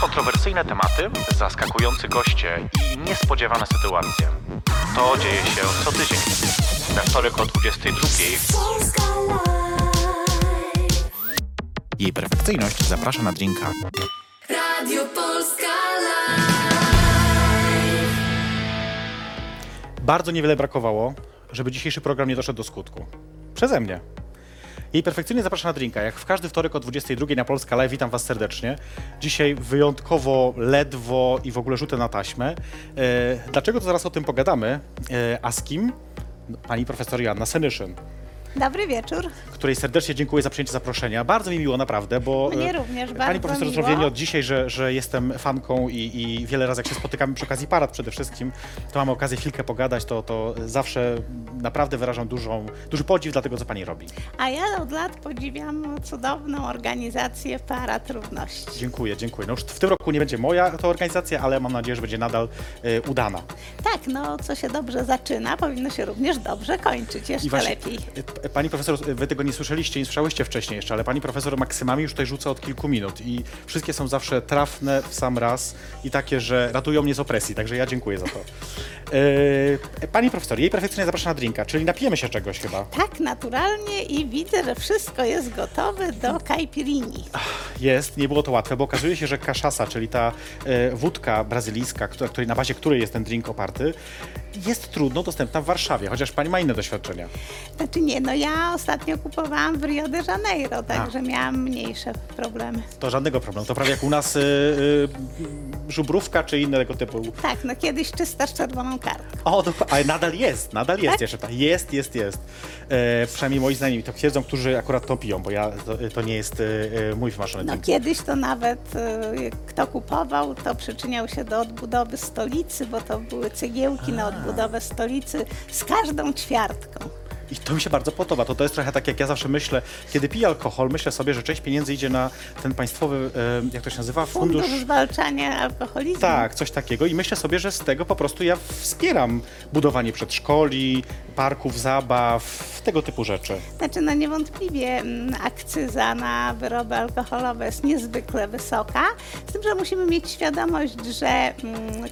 Kontrowersyjne tematy, zaskakujący goście i niespodziewane sytuacje. To dzieje się co tydzień. We wtorek o 22. Polska Live. Jej perfekcyjność zaprasza na drinka. Radio Polska Live. Bardzo niewiele brakowało, żeby dzisiejszy program nie doszedł do skutku. Przeze mnie. Jej perfekcyjnie zapraszam na drinka. Jak w każdy wtorek o 22 na Polska Live witam Was serdecznie. Dzisiaj wyjątkowo ledwo i w ogóle rzutę na taśmę. E, dlaczego to zaraz o tym pogadamy? E, a z kim? Pani profesor Joanna Senyszyn, Dobry wieczór. której serdecznie dziękuję za przyjęcie zaproszenia. Bardzo mi miło, naprawdę, bo... Mnie e, również Pani bardzo profesor miło. zrozumienie od dzisiaj, że, że jestem fanką i, i wiele razy jak się spotykamy przy okazji parad przede wszystkim, to mamy okazję chwilkę pogadać, to, to zawsze naprawdę wyrażam dużą, duży podziw dla tego, co Pani robi. A ja od lat podziwiam cudowną organizację Parad Równości. Dziękuję, dziękuję. No już w tym roku nie będzie moja to organizacja, ale mam nadzieję, że będzie nadal e, udana. Tak, no co się dobrze zaczyna, powinno się również dobrze kończyć, jeszcze lepiej. Pani profesor, wy tego nie słyszeliście, nie słyszałyście wcześniej jeszcze, ale pani profesor maksymami już tutaj rzuca od kilku minut i wszystkie są zawsze trafne w sam raz i takie, że ratują mnie z opresji, także ja dziękuję za to. E, pani profesor, jej perfekcyjnie zaprasza na drinka, czyli napijemy się czegoś chyba. Tak, naturalnie i widzę, że wszystko jest gotowe do caipirini. Jest, nie było to łatwe, bo okazuje się, że kaszasa, czyli ta e, wódka brazylijska, która, której, na bazie której jest ten drink oparty, jest trudno dostępna w Warszawie, chociaż pani ma inne doświadczenia. Znaczy nie, no ja ostatnio kupowałam w Rio de Janeiro, także miałam mniejsze problemy. To żadnego problemu. To prawie jak u nas y, y, żubrówka czy innego typu. Tak, no kiedyś czysta z czerwoną kartką. O, dokła- ale nadal jest, nadal jest Tak? jeszcze. Tak. Jest, jest, jest. E, przynajmniej moi znajomi to twierdzą, którzy akurat to piją, bo ja, to, to nie jest y, y, mój wymarzony No drink. kiedyś to nawet y, kto kupował, to przyczyniał się do odbudowy stolicy, bo to były cegiełki na odbudowę stolicy z każdą ćwiartką. I to mi się bardzo podoba. To, to jest trochę tak, jak ja zawsze myślę, kiedy piję alkohol, myślę sobie, że część pieniędzy idzie na ten państwowy, e, jak to się nazywa? Fundusz zwalczania alkoholizmu. Tak, coś takiego i myślę sobie, że z tego po prostu ja wspieram budowanie przedszkoli, parków zabaw, tego typu rzeczy. Znaczy, no niewątpliwie mm, akcyza na wyroby alkoholowe jest niezwykle wysoka, z tym, że musimy mieć świadomość, że mm,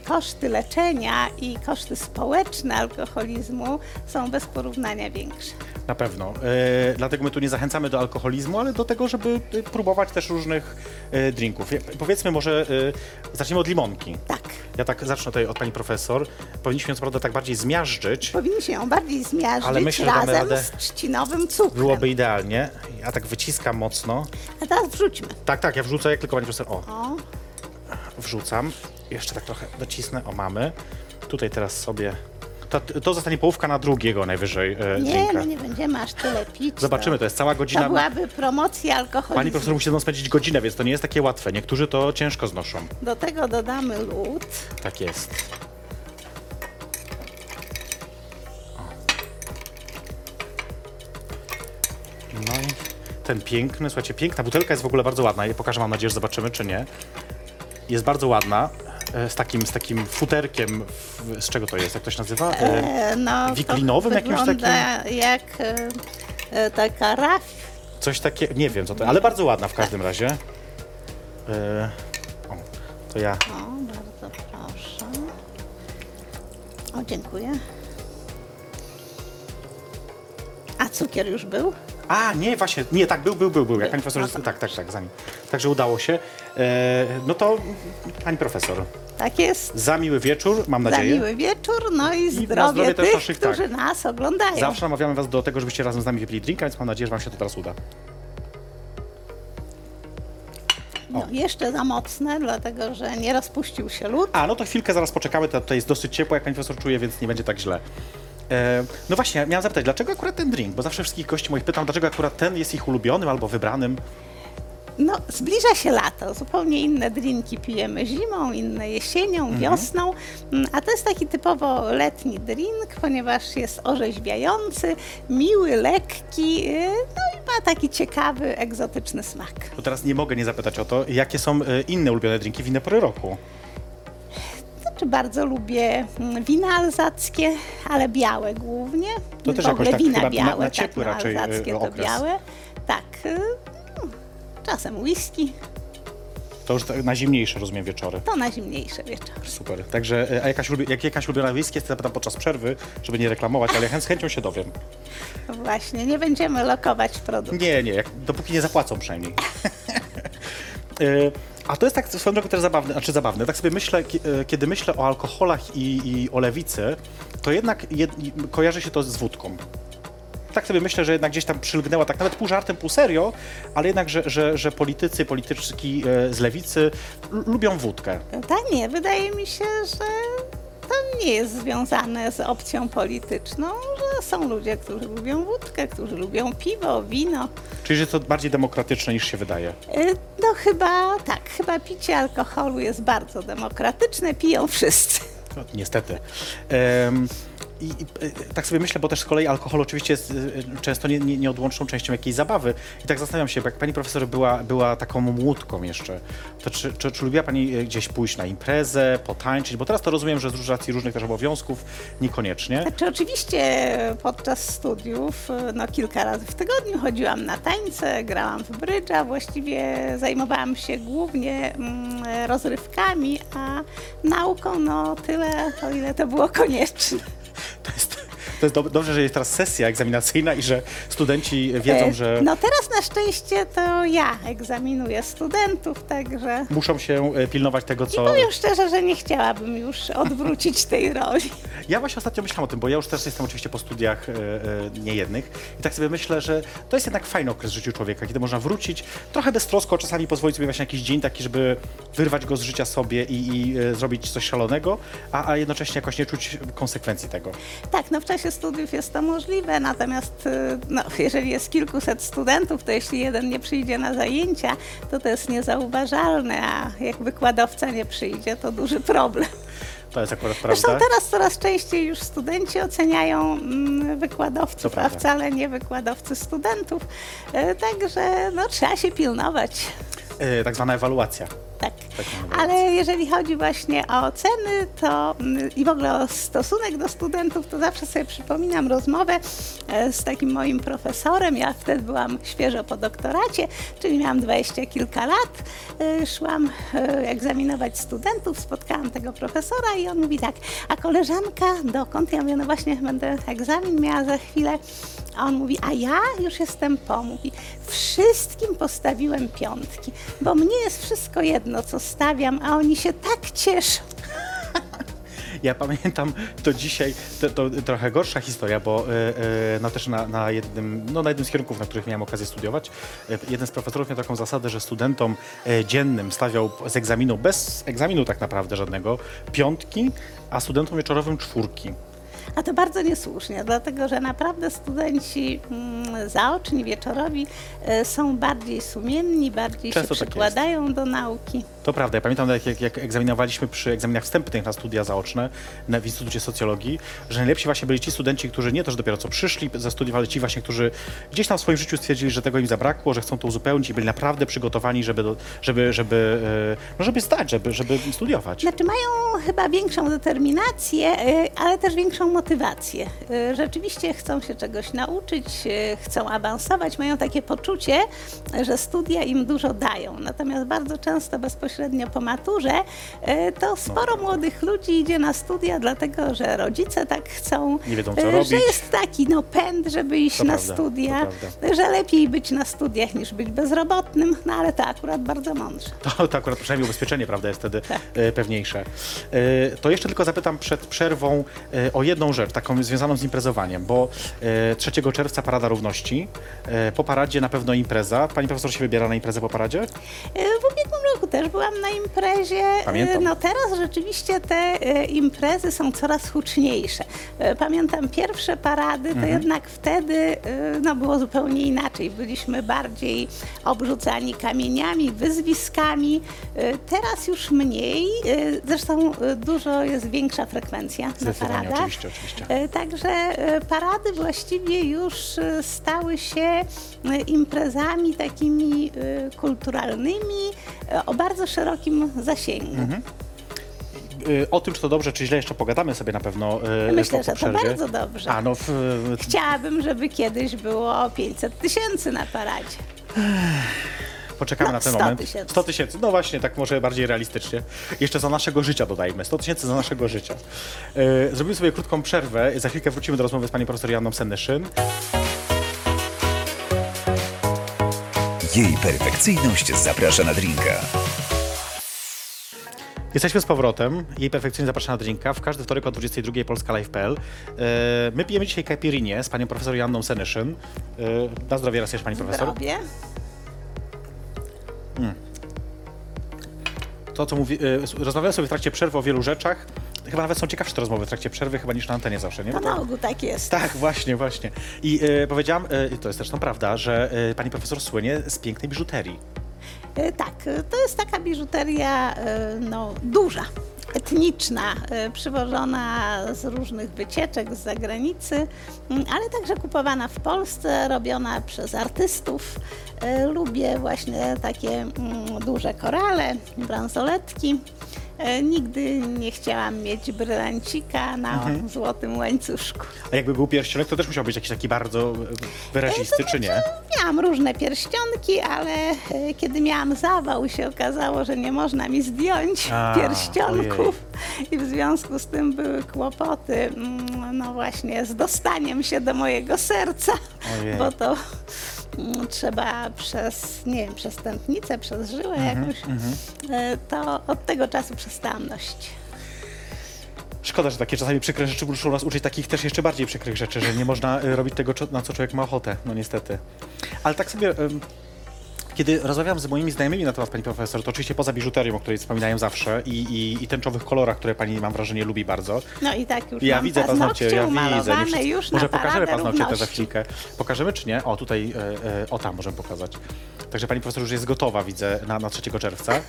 koszty leczenia i koszty społeczne alkoholizmu są bez porównania większe. Na pewno. E, dlatego my tu nie zachęcamy do alkoholizmu, ale do tego, żeby e, próbować też różnych e, drinków. Ja, powiedzmy może, e, zaczniemy od limonki. Tak. Ja tak zacznę tutaj od pani profesor. Powinniśmy ją co prawda tak bardziej zmiażdżyć. Powinniśmy ją bardziej zmiażdżyć Ale myślę, że damy razem radę. z trzcinowym cukrem. Byłoby idealnie. Ja tak wyciskam mocno. A teraz wrzućmy. Tak, tak, ja wrzucę jak tylko pani profesor. O, O, wrzucam. Jeszcze tak trochę docisnę. O, mamy. Tutaj teraz sobie... To, to zostanie połówka na drugiego najwyżej e, nie, drinka. no nie będziemy aż tyle pić. Zobaczymy, to jest cała To godzina. byłaby promocja alkoholizmu. Pani profesor musi ze mną spędzić godzinę, więc to nie jest takie łatwe. Niektórzy to ciężko znoszą. Do tego dodamy lód. Tak jest. Ten piękny, słuchajcie, piękna butelka jest w ogóle bardzo ładna. Ja pokażę, mam nadzieję, że zobaczymy, czy nie. Jest bardzo ładna, e, z takim, z takim futerkiem, w, z czego to jest, jak to się nazywa? E, E, no, wiklinowym to jakimś wygląda jak e, e, taka raf. Coś takiego, nie wiem co to, ale bardzo ładna w każdym razie. E, o, to ja O, bardzo proszę. O, dziękuję. A cukier już był? A, nie, właśnie, nie, tak, był, był, był, był. Jak pani profesor, tak, tak, tak, zanim. Także udało się. E, no to, pani profesor, Tak jest. za miły wieczór, mam Za nadzieję. miły wieczór, no i zdrowie, zdrowie też tych, naszych, tak. którzy nas oglądają. Zawsze namawiamy was do tego, żebyście razem z nami wypili drinka, więc mam nadzieję, że wam się to teraz uda. No, jeszcze za mocne, dlatego że nie rozpuścił się lód. A, no to chwilkę zaraz poczekamy, to tutaj jest dosyć ciepło, jak pani profesor czuje, więc nie będzie tak źle. E, no właśnie, miałem zapytać, dlaczego akurat ten drink? Bo zawsze wszystkich gości moich pytam, dlaczego akurat ten jest ich ulubionym albo wybranym. No, zbliża się lato, zupełnie inne drinki pijemy zimą, inne jesienią, Mhm. wiosną, a to jest taki typowo letni drink, ponieważ jest orzeźwiający, miły, lekki, yy, no i ma taki ciekawy, egzotyczny smak. To teraz nie mogę nie zapytać o to, jakie są e, inne ulubione drinki w inne pory roku. Znaczy bardzo lubię mm, wina alzackie, ale białe głównie. To też w ogóle tak wina chyba na- białe, na ciepły tak, raczej, y, alzackie to okres. białe. Tak, y, no, czasem whisky. To już tak na zimniejsze, rozumiem, wieczory. To na zimniejsze wieczory. Super. Także, e, a jakaś, jak jakaś ulubiona whisky to zapytam podczas przerwy, żeby nie reklamować, ale ja z chęcią się dowiem. Właśnie, nie będziemy lokować produktu. Nie, nie, jak, dopóki nie zapłacą przynajmniej. A to jest tak swoją drogą też zabawne, znaczy zabawne. Tak sobie myślę, e, kiedy myślę o alkoholach i, i o lewicy, to jednak jed, kojarzy się to z wódką. Tak sobie myślę, że jednak gdzieś tam przylgnęła, tak nawet pół żartem, pół serio, ale jednak, że, że, że politycy, polityczki e, z lewicy lubią wódkę. Tak nie, wydaje mi się, że to nie jest związane z opcją polityczną, że są ludzie, którzy lubią wódkę, którzy lubią piwo, wino. Czyli, że to bardziej demokratyczne niż się wydaje. Y, No chyba tak, chyba picie alkoholu jest bardzo demokratyczne, piją wszyscy. No, niestety. Em, i, i, e, tak sobie myślę, bo też z kolei alkohol oczywiście jest e, często nie, nie, nieodłączną częścią jakiejś zabawy. I tak zastanawiam się, jak pani profesor była, była taką młódką jeszcze, to czy, czy, czy lubiła pani e, gdzieś pójść na imprezę, potańczyć? Bo teraz to rozumiem, że z racji różnych też obowiązków niekoniecznie. Znaczy oczywiście podczas studiów y, no, kilka razy w tygodniu chodziłam na tańce, grałam w brydża, właściwie zajmowałam się głównie mm, rozrywkami, a nauką no tyle, o ile to było konieczne. To jest, to jest dob- dobrze, że jest teraz sesja egzaminacyjna i że studenci wiedzą, E, że No teraz na szczęście to ja egzaminuję studentów, także muszą się e, pilnować tego, co... powiem szczerze, że nie chciałabym już odwrócić tej roli. Ja właśnie ostatnio myślałam o tym, bo ja już też jestem oczywiście po studiach e, e, niejednych i tak sobie myślę, że to jest jednak fajny okres w życiu człowieka, kiedy można wrócić trochę beztrosko, czasami pozwolić sobie właśnie jakiś dzień taki, żeby wyrwać go z życia sobie i, i e, zrobić coś szalonego, a, a jednocześnie jakoś nie czuć konsekwencji tego. Tak, no w czasie studiów jest to możliwe, natomiast y, no, jeżeli jest kilkuset studentów, to jeśli jeden nie przyjdzie na zajęcia, to to jest niezauważalne, a jak wykładowca nie przyjdzie, to duży problem. To jest akurat Zresztą prawda. teraz coraz częściej już studenci oceniają mm, wykładowców, a wcale nie wykładowcy studentów. E, Także no, trzeba się pilnować. E, tak zwana ewaluacja. Tak. Tak Ale jeżeli chodzi właśnie o oceny to mm, i w ogóle o stosunek do studentów, to zawsze sobie przypominam rozmowę e, z takim moim profesorem. Ja wtedy byłam świeżo po doktoracie, czyli miałam dwadzieścia kilka lat. E, Szłam e, egzaminować studentów, spotkałam tego profesora i on mówi tak, a koleżanka dokąd? Ja mówię, no właśnie będę egzamin miała za chwilę. A on mówi, a ja już jestem po. Mówi, wszystkim postawiłem piątki, bo mnie jest wszystko jedno, co stawiam, a oni się tak cieszą. Ja pamiętam to dzisiaj, to, to trochę gorsza historia, bo e, no też na, na, jednym, no na jednym z kierunków, na których miałem okazję studiować, e, jeden z profesorów miał taką zasadę, że studentom e, dziennym stawiał z egzaminu, bez egzaminu tak naprawdę żadnego, piątki, a studentom wieczorowym czwórki. A to bardzo niesłusznie, dlatego że naprawdę studenci mm, zaoczni, wieczorowi e, są bardziej sumienni, bardziej Często się tak przykładają do nauki. To prawda, ja pamiętam jak, jak, jak egzaminowaliśmy przy egzaminach wstępnych na studia zaoczne na, w Instytucie Socjologii, że najlepsi właśnie byli ci studenci, którzy nie to, że dopiero co przyszli ze studiów, ale ci właśnie, którzy gdzieś tam w swoim życiu stwierdzili, że tego im zabrakło, że chcą to uzupełnić i byli naprawdę przygotowani, żeby, do, żeby, żeby, e, no żeby zdać, żeby, żeby studiować. Znaczy mają chyba większą determinację, e, ale też większą motywację. E, Rzeczywiście chcą się czegoś nauczyć, chcą awansować, mają takie poczucie, że studia im dużo dają. Natomiast bardzo często bezpośrednio po maturze e, to sporo młodych ludzi idzie na studia, dlatego że rodzice tak chcą, Nie wiedzą, co e, robić. że jest taki no, pęd, żeby iść To na prawda, studia, że lepiej być na studiach niż być bezrobotnym, no ale to akurat bardzo mądrze. To, to akurat przynajmniej ubezpieczenie, prawda, jest wtedy e, pewniejsze. To jeszcze tylko zapytam przed przerwą o jedną rzecz, taką związaną z imprezowaniem, bo e, 3 czerwca Parada Równości, po paradzie na pewno impreza. Pani profesor się wybiera na imprezę po paradzie? W ubiegłym roku też byłam na imprezie. Pamiętam. No teraz rzeczywiście te e, imprezy są coraz huczniejsze. E, Pamiętam pierwsze parady, Mhm. to jednak wtedy e, no, było zupełnie inaczej. Byliśmy bardziej obrzucani kamieniami, wyzwiskami. Teraz już mniej. Zresztą dużo jest większa frekwencja na paradach. oczywiście, oczywiście. Także parady właściwie już stały się imprezami takimi kulturalnymi o bardzo szerokim zasięgu. Mhm. E, o tym, czy to dobrze, czy źle, jeszcze pogadamy sobie na pewno e, Myślę, po, że po to przerwie. bardzo dobrze. A no, w, Chciałabym, żeby kiedyś było 500 tysięcy na paradzie. Poczekamy No, na ten 100 moment. tysięcy. 100 tysięcy, no właśnie, tak może bardziej realistycznie. Jeszcze za naszego życia dodajmy. 100 tysięcy za naszego życia. E, zrobimy sobie krótką przerwę. Za chwilkę wrócimy do rozmowy z panią profesor Janną Senyszyn. Jej perfekcyjność zaprasza na drinka. Jesteśmy z powrotem. Jej perfekcyjnie zaprasza na drinka. W każdy wtorek o 22 polskalive.pl. E, my pijemy dzisiaj caipirinę z panią profesor Janną Senyszyn. E, na zdrowie raz jeszcze pani profesor. Zdrowie. To, co mówi, e, rozmawiamy sobie w trakcie przerwy o wielu rzeczach. Chyba nawet są ciekawsze te rozmowy w trakcie przerwy chyba niż na antenie zawsze, nie? To Bo na ogół tak jest. Tak, właśnie, właśnie. I powiedziałam, i to jest zresztą prawda, że pani profesor słynie z pięknej biżuterii. E, Tak, to jest taka biżuteria e, no, duża, etniczna, e, przywożona z różnych wycieczek z zagranicy, m, ale także kupowana w Polsce, robiona przez artystów. Lubię właśnie takie mm, duże korale, bransoletki. E, Nigdy nie chciałam mieć brylancika na Mhm. złotym łańcuszku. A jakby był pierścionek, to też musiał być jakiś taki bardzo e, wyrazisty, czy nie? Miałam różne pierścionki, ale e, kiedy miałam zawał, się okazało, że nie można mi zdjąć A, pierścionków. I w związku z tym były kłopoty, mm, no właśnie, z dostaniem się do mojego serca, Ojej. bo to trzeba przez, nie wiem, przez tętnicę, przez żyłę Mhm, jakoś, e, to od tego czasu przestałam nosić. Szkoda, że takie czasami przykre rzeczy muszą nas uczyć takich też jeszcze bardziej przykrych rzeczy, że nie można e, robić tego, na co człowiek ma ochotę, no niestety. Ale tak sobie, kiedy rozmawiam z moimi znajomymi na temat pani profesor, to oczywiście poza biżuterią, o której wspominają zawsze i, i, i tęczowych kolorach, które pani, mam wrażenie, lubi bardzo. No i tak już Ja mam widzę paznokcie, ja widzę. Umalowane wszyscy- już Może pokażemy paradę paznokcie też za równości. chwilkę. Pokażemy czy nie? O, tutaj, e, e, o tam możemy pokazać. Także pani profesor już jest gotowa, widzę, na, na 3 czerwca. E,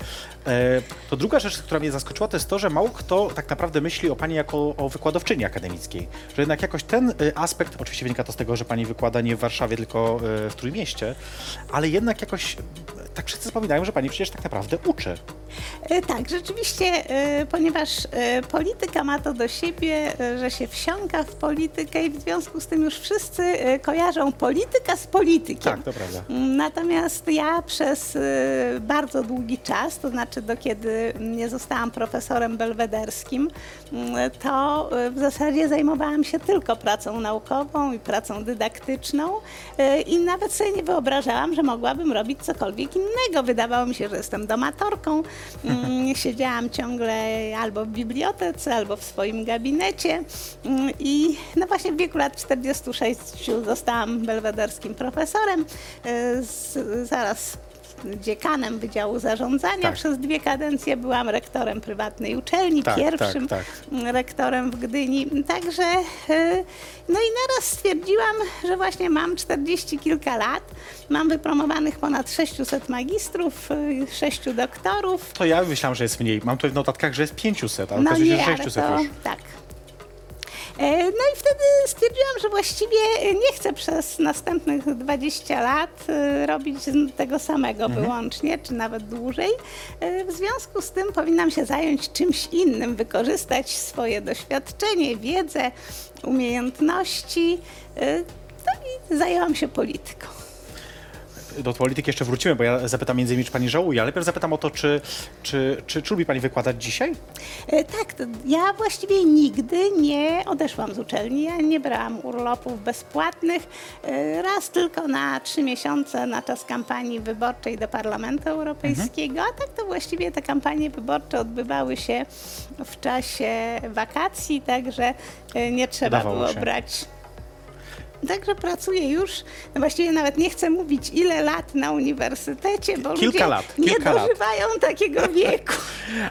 to druga rzecz, która mnie zaskoczyła, to jest to, że mało kto tak naprawdę myśli o pani jako o wykładowczyni akademickiej. Że jednak jakoś ten e, aspekt, oczywiście wynika to z tego, że pani wykłada nie w Warszawie, tylko e, w Trójmieście, ale jednak jakoś tak wszyscy zapominają, że pani przecież tak naprawdę uczy. E, Tak, rzeczywiście, e, ponieważ e, polityka ma to do siebie, że się wsiąka w politykę i w związku z tym już wszyscy kojarzą polityka z politykiem. Tak, to prawda. Mm, Natomiast ja przez bardzo długi czas, to znaczy do kiedy nie zostałam profesorem belwederskim, mm, to w zasadzie zajmowałam się tylko pracą naukową i pracą dydaktyczną i nawet sobie nie wyobrażałam, że mogłabym robić cokolwiek innego. Wydawało mi się, że jestem domatorką. Mm, Siedziałam ciągle albo w bibliotece, albo w swoim gabinecie Mm, i no właśnie w wieku lat 46 zostałam belwederskim profesorem. Z, zaraz dziekanem Wydziału Zarządzania. Tak. Przez dwie kadencje byłam rektorem prywatnej uczelni, Tak, pierwszym tak, rektorem w Gdyni. Także e, no i naraz stwierdziłam, że właśnie mam 40 kilka lat, mam wypromowanych ponad 600 magistrów, e, 6 doktorów. To ja myślałam, że jest mniej. Mam tutaj w notatkach, że jest 500, ale No okazuje się, że ale 600 to już. tak. E, No i wtedy stwierdziłam, że właściwie nie chcę przez następnych 20 lat e, robić tego samego Mhm. wyłącznie, czy nawet dłużej. E, W związku z tym powinnam się zająć czymś innym, wykorzystać swoje doświadczenie, wiedzę, umiejętności. No i zajęłam się polityką. Do polityki jeszcze wrócimy, bo ja zapytam między innymi, czy pani żałuje, ale najpierw zapytam o to, czy, czy, czy, czy lubi pani wykładać dzisiaj? E, Tak, ja właściwie nigdy nie odeszłam z uczelni. Ja nie brałam urlopów bezpłatnych. E, Raz tylko na trzy miesiące na czas kampanii wyborczej do Parlamentu Europejskiego, a tak to właściwie te kampanie wyborcze odbywały się w czasie wakacji, także e, nie trzeba Udawało było się. brać. Także pracuję już, no właściwie nawet nie chcę mówić ile lat na uniwersytecie, bo Kilka ludzie lat, nie kilka lat. dożywają takiego wieku.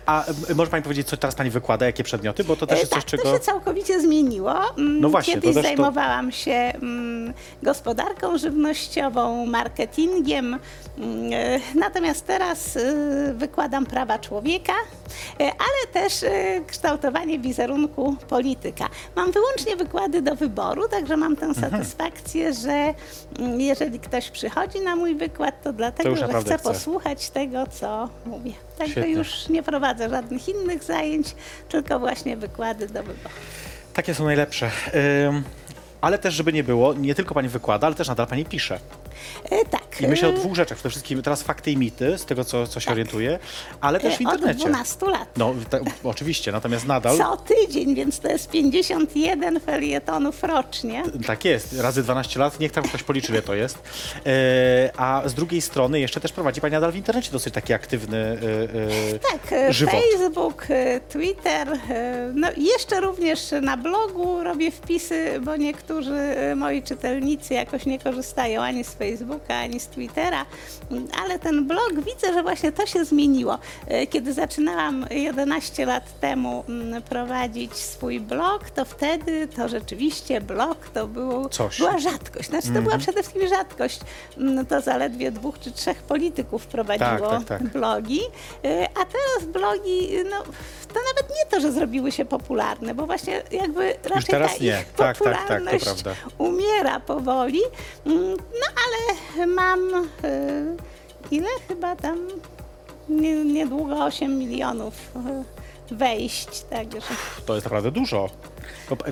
A e, może pani powiedzieć, co teraz pani wykłada, jakie przedmioty? Bo to też E, jest coś, tak, czego... to się całkowicie zmieniło. Mm, No właśnie, Kiedyś to- zajmowałam się mm, gospodarką żywnościową, marketingiem, mm, e, natomiast teraz e, wykładam prawa człowieka, ale też e, kształtowanie wizerunku polityka. Mam wyłącznie wykłady do wyboru, także mam Mhm. tę satysfakcję, że mm, jeżeli ktoś przychodzi na mój wykład, to dlatego, już że chce chce. posłuchać tego, co mówię. Także Świetnie. już nie prowadzę żadnych innych zajęć, tylko właśnie wykłady do wyboru. Takie są najlepsze. Ym, ale też, żeby nie było, nie tylko pani wykłada, ale też nadal pani pisze. E, tak. I myślę o dwóch rzeczach. Przede wszystkim teraz fakty i mity, z tego co, co się orientuję, ale też w e, Od internecie. 12 lat. No, ta, oczywiście, natomiast nadal Co tydzień, więc to jest 51 felietonów rocznie. tak jest, razy 12 lat, niech tam ktoś policzy, ile to jest. E, a z drugiej strony jeszcze też prowadzi pani nadal w internecie dosyć taki aktywny e, e, Tak, e, żywot. Facebook, Twitter, no jeszcze również na blogu robię wpisy, bo niektórzy moi czytelnicy jakoś nie korzystają ani z Facebooka, ani z Twittera, Mm, ale ten blog widzę, że właśnie to się zmieniło. E, Kiedy zaczynałam 11 lat temu mm, prowadzić swój blog, to wtedy to rzeczywiście blog to był, Coś. była rzadkość. Znaczy to była przede wszystkim rzadkość. Mm, To zaledwie dwóch czy trzech polityków prowadziło tak, tak. blogi, y, a teraz blogi, no to nawet nie to, że zrobiły się popularne, bo właśnie jakby raczej teraz ta nie. ich Tak, tak, tak, to popularność prawda. umiera powoli. Mm, No ale mam y, ile chyba tam nie, niedługo 8 milionów y, wejść, także To jest naprawdę dużo.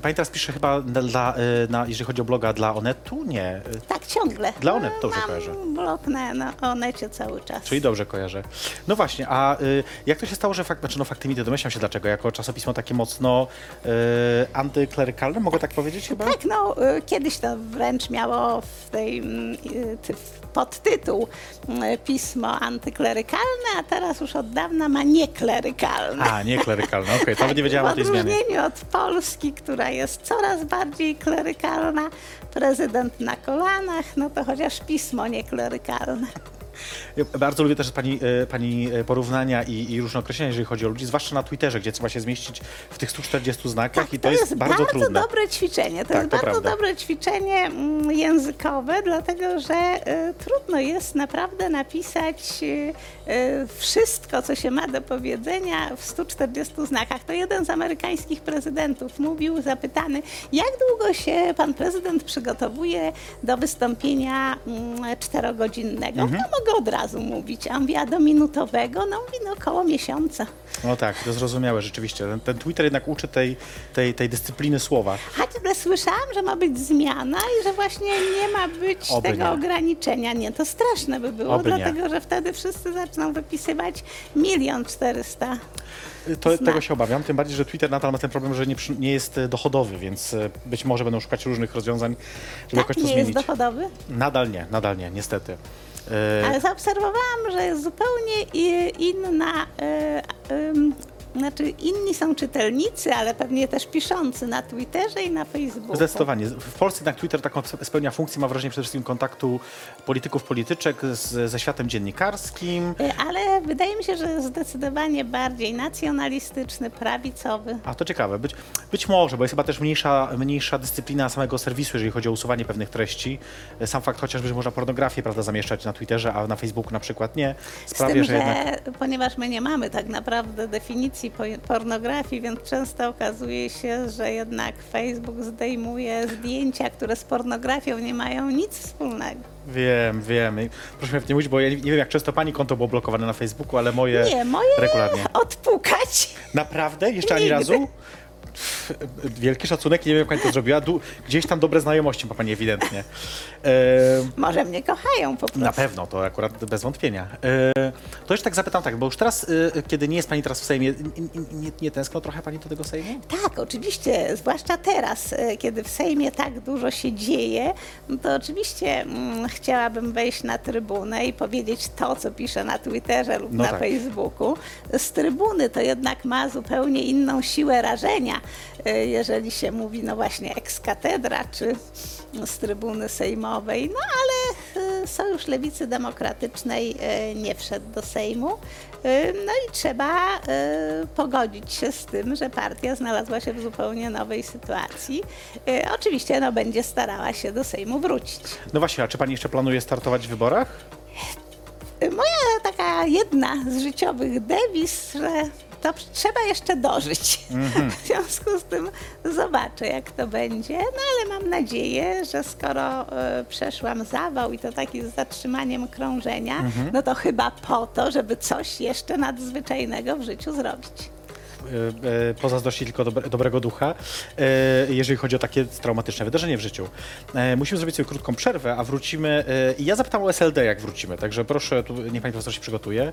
Pani teraz pisze chyba dla, e, na, jeżeli chodzi o bloga dla Onetu? Nie. E, tak ciągle. Dla Onet dobrze mam kojarzę. blog na, na Onecie cały czas. Czyli dobrze kojarzę. No właśnie, a y, jak to się stało, że fakt, znaczy no fakty mity, domyślam się dlaczego, jako czasopismo takie mocno y, antyklerykalne, mogę tak powiedzieć chyba? Tak, no y, kiedyś to wręcz miało w tej mm, y, ty- w podtytuł y, pismo antyklerykalne, a teraz już od dawna ma nieklerykalne. A, nie klerykalne, okej, to nawet nie wiedziałam o w tej zmianie. odróżnieniu od Polski, która jest coraz bardziej klerykalna, prezydent na kolanach, no to chociaż pismo nieklerykalne. Ja Bardzo lubię też pani, e, pani e, porównania i, i różne określenia, jeżeli chodzi o ludzi, zwłaszcza na Twitterze, gdzie trzeba się zmieścić w tych 140 znakach i to, jest, bardzo, trudne. dobre ćwiczenie. To Tak, jest to bardzo prawda. dobre ćwiczenie mm, językowe, dlatego że y, trudno jest naprawdę napisać y, y, wszystko, co się ma do powiedzenia w 140 znakach. To jeden z amerykańskich prezydentów mówił, zapytany, jak długo się pan prezydent przygotowuje do wystąpienia mm, czterogodzinnego. Mhm. No mogę od razu mówić. A on mówi, a do minutowego? No mówi, no około miesiąca. No tak, to zrozumiałe rzeczywiście. Ten, ten Twitter jednak uczy tej, tej, tej dyscypliny słowa. Ale słyszałam, że ma być zmiana i że właśnie nie ma być Oby tego nie. ograniczenia. Nie, to straszne by było, Oby nie. dlatego że wtedy wszyscy zaczną wypisywać milion czterysta. To, tego się obawiam, tym bardziej, że Twitter nadal ma ten problem, że nie, przy- nie jest e, dochodowy, więc e, być może będą szukać różnych rozwiązań, żeby Tak, jakoś to nie jest zmienić. dochodowy. Nadal nie, nadal nie, niestety. E, Ale zaobserwowałam, że jest zupełnie i- inna, e, em, znaczy inni są czytelnicy, ale pewnie też piszący na Twitterze i na Facebooku. Zdecydowanie. W Polsce jednak Twitter taką spełnia funkcję, ma wrażenie przede wszystkim kontaktu polityków, polityczek z, ze światem dziennikarskim. E, Ale wydaje mi się, że zdecydowanie bardziej nacjonalistyczny, prawicowy. A to ciekawe. Być, być może, bo jest chyba też mniejsza, mniejsza dyscyplina samego serwisu, jeżeli chodzi o usuwanie pewnych treści. Sam fakt chociażby, że można pornografię prawda, zamieszczać na Twitterze, a na Facebooku na przykład nie, Z sprawia, tym, że że jednak... ponieważ my nie mamy tak naprawdę definicji po- pornografii, więc często okazuje się, że jednak Facebook zdejmuje zdjęcia, które z pornografią nie mają nic wspólnego. Wiem, wiem. Proszę mnie nie mówić, bo ja nie, nie wiem, jak często pani konto było blokowane na Facebooku, ale moje Nie, moje regularnie. odpukać. Naprawdę? Jeszcze ani Nigdy. razu? Wielki szacunek, nie wiem jak pani to zrobiła. Du- gdzieś tam dobre znajomości ma pani ewidentnie. E, Może mnie kochają po prostu. na pewno, to akurat bez wątpienia. E, to jeszcze tak zapytam tak, bo już teraz, e, kiedy nie jest pani teraz w Sejmie, nie, nie, nie tęskno trochę pani do tego Sejmu? Tak, oczywiście, zwłaszcza teraz, e, kiedy w Sejmie tak dużo się dzieje, no to oczywiście mm, chciałabym wejść na trybunę i powiedzieć to, co piszę na Twitterze lub No na tak. Facebooku. Z trybuny to jednak ma zupełnie inną siłę rażenia, jeżeli się mówi, no właśnie, ex-katedra, czy z trybuny sejmowej, no ale e, Sojusz Lewicy Demokratycznej e, nie wszedł do Sejmu. E, No i trzeba e, pogodzić się z tym, że partia znalazła się w zupełnie nowej sytuacji. E, Oczywiście no, będzie starała się do Sejmu wrócić. No właśnie, a czy pani jeszcze planuje startować w wyborach? E, Moja taka jedna z życiowych dewiz, że to trzeba jeszcze dożyć. W związku z tym zobaczę, jak to będzie. No ale mam nadzieję, że skoro e, przeszłam zawał i to taki z zatrzymaniem krążenia, no to chyba po to, żeby coś jeszcze nadzwyczajnego w życiu zrobić. e, pozazdrościć tylko dobre, dobrego ducha, e, jeżeli chodzi o takie traumatyczne wydarzenie w życiu. E, musimy zrobić sobie krótką przerwę, a wrócimy. E, I ja zapytam o SLD, jak wrócimy, także proszę, tu, niech pani profesor się przygotuje.